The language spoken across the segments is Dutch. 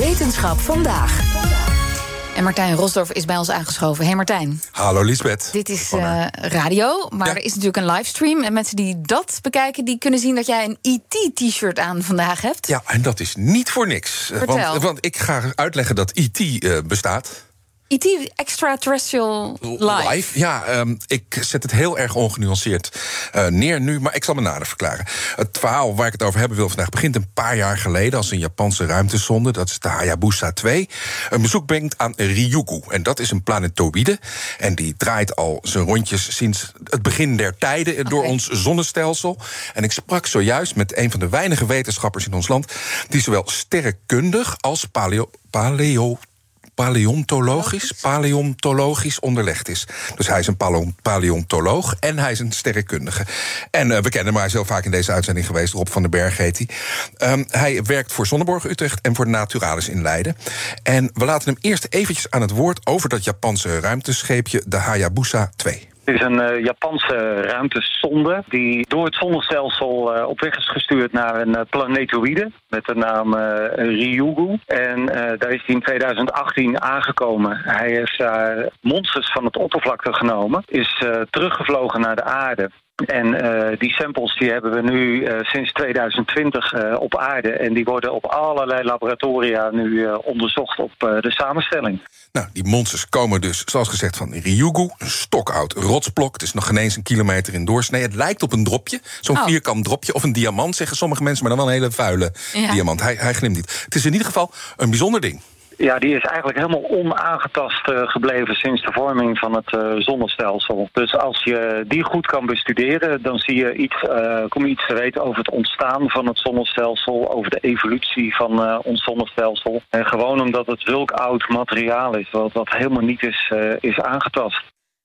Wetenschap vandaag. En Martijn Rosdorf is bij ons aangeschoven. Hey Martijn. Hallo Lisbeth. Dit is uh, radio, maar Ja. er is natuurlijk een livestream. En mensen die dat bekijken, die kunnen zien dat jij een ET-t-shirt aan vandaag hebt. Ja, en dat is niet voor niks. Eh, Vertel. Want, want ik ga uitleggen dat IT eh, bestaat. ET Extraterrestrial Live. Ja, ehm, ik zet het heel erg ongenuanceerd eh, neer nu, maar ik zal me nader verklaren. Het verhaal waar ik het over hebben wil vandaag begint een paar jaar geleden als een Japanse ruimtesonde, dat is de Hayabusa 2, een bezoek brengt aan Ryugu. En dat is een planetoïde en die draait al zijn rondjes sinds het begin der tijden door ons zonnestelsel. En ik sprak zojuist met een van de weinige wetenschappers in ons land die zowel sterrenkundig als paleo, paleo paleontologisch, paleontologisch onderlegd is. Dus hij is een paleo- paleontoloog en hij is een sterrenkundige. En eh, we kennen hem, hij is heel vaak in deze uitzending geweest. Rob van den Berg heet hij. Ehm, hij werkt voor Zonneborg Utrecht en voor Naturalis in Leiden. En we laten hem eerst eventjes aan het woord over dat Japanse ruimtescheepje, de Hayabusa 2. Is een eh, Japanse ruimtesonde die door het zonnestelsel eh, op weg is gestuurd naar een eh, planetoïde met de naam Ryugu. En daar is hij in 2018 aangekomen. Hij heeft daar monsters van het oppervlakte genomen, is teruggevlogen naar de aarde. En eh, die samples die hebben we nu eh, sinds 2020 eh, op aarde. En die worden op allerlei laboratoria nu eh, onderzocht op eh, de samenstelling. Nou, die monsters komen dus, zoals gezegd, van Ryugu. Een stokoud rotsblok. Het is nog geen eens een kilometer in doorsnee. Het lijkt op een dropje. Zo'n Oh. vierkant dropje. Of een diamant, zeggen sommige mensen. Maar dan wel een hele vuile Ja. diamant. Hij, hij glimt niet. Het is in ieder geval een bijzonder ding. Ja, die is eigenlijk helemaal onaangetast eh, gebleven sinds de vorming van het eh, zonnestelsel. Dus als je die goed kan bestuderen, dan zie je iets, eh, kom je iets te weten over het ontstaan van het zonnestelsel, over de evolutie van ons zonnestelsel. En gewoon omdat het zulk oud materiaal is, wat, wat helemaal niet is, is aangetast.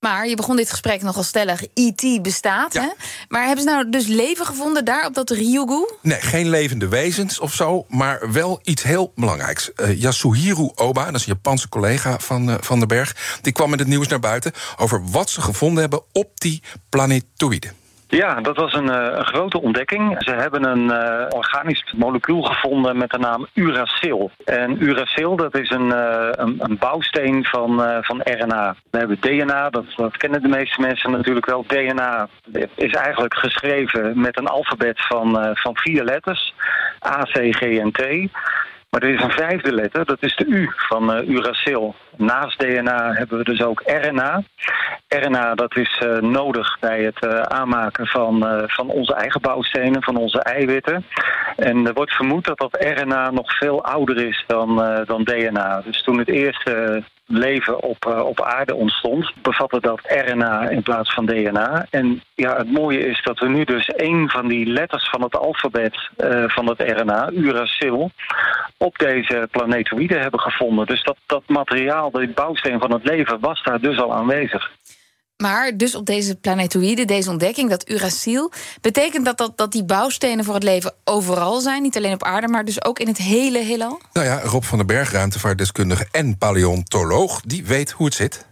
Maar je begon dit gesprek nogal stellig. ET bestaat, Ja. hè? Maar hebben ze nou dus leven gevonden daar op dat Ryugu? Nee, geen levende wezens of zo, maar wel iets heel belangrijks. Eh, Yasuhiro Oba, dat is een Japanse collega van, eh, van den Berg... die kwam met het nieuws naar buiten over wat ze gevonden hebben op die planetoïde. Ja, dat was een, eh, een grote ontdekking. Ze hebben een eh, organisch molecuul gevonden met de naam uracil. En uracil, dat is een, eh, een, een bouwsteen van, van RNA. We hebben DNA, dat, dat kennen de meeste mensen natuurlijk wel. DNA is eigenlijk geschreven met een alfabet van, van vier letters. A, C, G en T. Maar er is een vijfde letter, dat is de U van eh, uracil. Naast DNA hebben we dus ook RNA. RNA dat is eh, nodig bij het eh, aanmaken van, van onze eigen bouwstenen, van onze eiwitten. En er wordt vermoed dat dat RNA nog veel ouder is dan, dan DNA. Dus toen het eerste leven op, eh, op aarde ontstond, bevatte dat RNA in plaats van DNA. En ja, het mooie is dat we nu dus één van die letters van het alfabet eh, van het RNA, uracil, op deze planetoïde hebben gevonden. Dus dat, dat materiaal, die bouwsteen van het leven, was daar dus al aanwezig. Maar dus op deze planetoïde, deze ontdekking, dat uracil... betekent dat, dat dat die bouwstenen voor het leven overal zijn? Niet alleen op aarde, maar dus ook in het hele heelal? Nou ja, Rob van den Berg, ruimtevaartdeskundige en paleontoloog... die weet hoe het zit.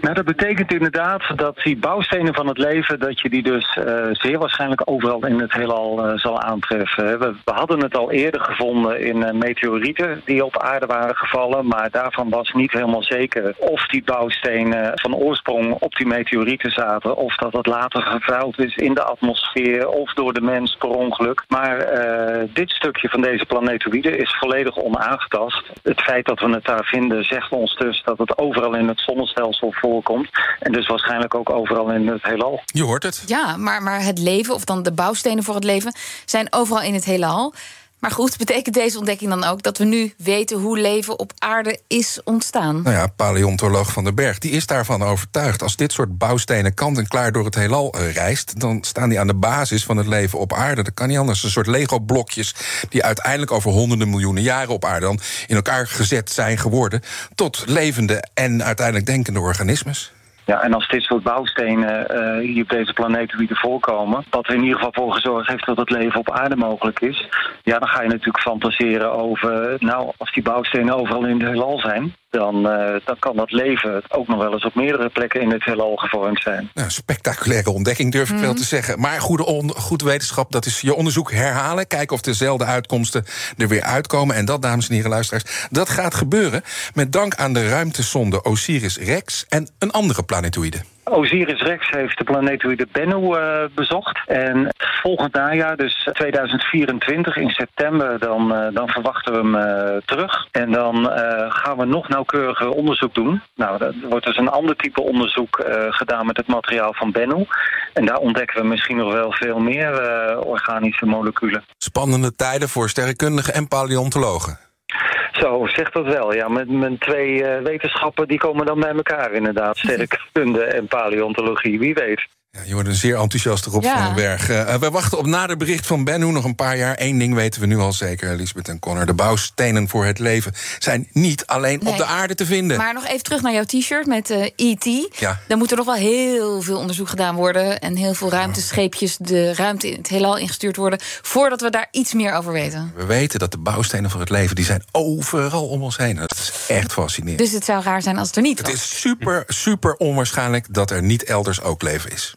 Nou, dat betekent inderdaad dat die bouwstenen van het leven, dat je die dus eh, zeer waarschijnlijk overal in het heelal eh, zal aantreffen. We, hadden het al eerder gevonden in eh, meteorieten die op aarde waren gevallen, maar daarvan was niet helemaal zeker of die bouwstenen van oorsprong op die meteorieten zaten, of dat het later gevuild is in de atmosfeer of door de mens per ongeluk. Maar dit stukje van deze planetoïde is volledig onaangetast. Het feit dat we het daar vinden zegt ons dus dat het overal in het zonnestelsel voorkomt. En dus waarschijnlijk ook overal in het heelal. Je hoort het. Ja, maar, maar het leven, of dan de bouwstenen voor het leven... zijn overal in het heelal. Maar goed, betekent deze ontdekking dan ook... dat we nu weten hoe leven op aarde is ontstaan? Nou ja, paleontoloog van den Berg, die is daarvan overtuigd. Als dit soort bouwstenen kant en klaar door het heelal eh, reist... dan staan die aan de basis van het leven op aarde. Dat kan niet anders. Een soort Lego-blokjes die uiteindelijk over honderden miljoenen jaren op aarde... dan in elkaar gezet zijn geworden tot levende en uiteindelijk denkende organismes. Ja, en als dit soort bouwstenen eh, hier op deze planetoïde voorkomen, wat er in ieder geval voor gezorgd heeft dat het leven op aarde mogelijk is, ja, dan ga je natuurlijk fantaseren over, nou, als die bouwstenen overal in het heelal zijn, dan, dan kan dat leven ook nog wel eens op meerdere plekken in het heelal gevormd zijn. Nou, spectaculaire ontdekking durf ik wel te zeggen. Maar goede, on, goed wetenschap, dat is je onderzoek herhalen. Kijken of dezelfde uitkomsten er weer uitkomen. En dat, dames en heren luisteraars, dat gaat gebeuren met dank aan de ruimtesonde Osiris-Rex en een andere planetoïde. Osiris-Rex heeft de planetoïde Bennu uh, bezocht. En volgend najaar, dus 2024 in september, dan, uh, dan verwachten we hem uh, terug. En dan gaan we nog nauwkeuriger onderzoek doen. Nou, er wordt dus een ander type onderzoek gedaan met het materiaal van Bennu. En daar ontdekken we misschien nog wel veel meer organische moleculen. Spannende tijden voor sterrenkundigen en paleontologen. Zo, zegt dat wel. Ja, met mijn twee uh, wetenschappen die komen dan bij elkaar inderdaad. Sterrenkunde en paleontologie, wie weet. Ja, je wordt een zeer enthousiaste Rob ja. van den Berg. Uh, we wachten op nader bericht van Bennu nog een paar jaar. Eén ding weten we nu al zeker, Lisbeth en Connor. De bouwstenen voor het leven zijn niet alleen nee. op de aarde te vinden. Maar nog even terug naar jouw t-shirt met uh, E.T. Ja. Dan moet er nog wel heel veel onderzoek gedaan worden... en heel veel ruimtescheepjes de ruimte in het heelal ingestuurd worden... voordat we daar iets meer over weten. We weten dat de bouwstenen voor het leven... die zijn overal om ons heen. Dat is echt fascinerend. Dus het zou raar zijn als het er niet was. Het is super, super onwaarschijnlijk dat er niet elders ook leven is.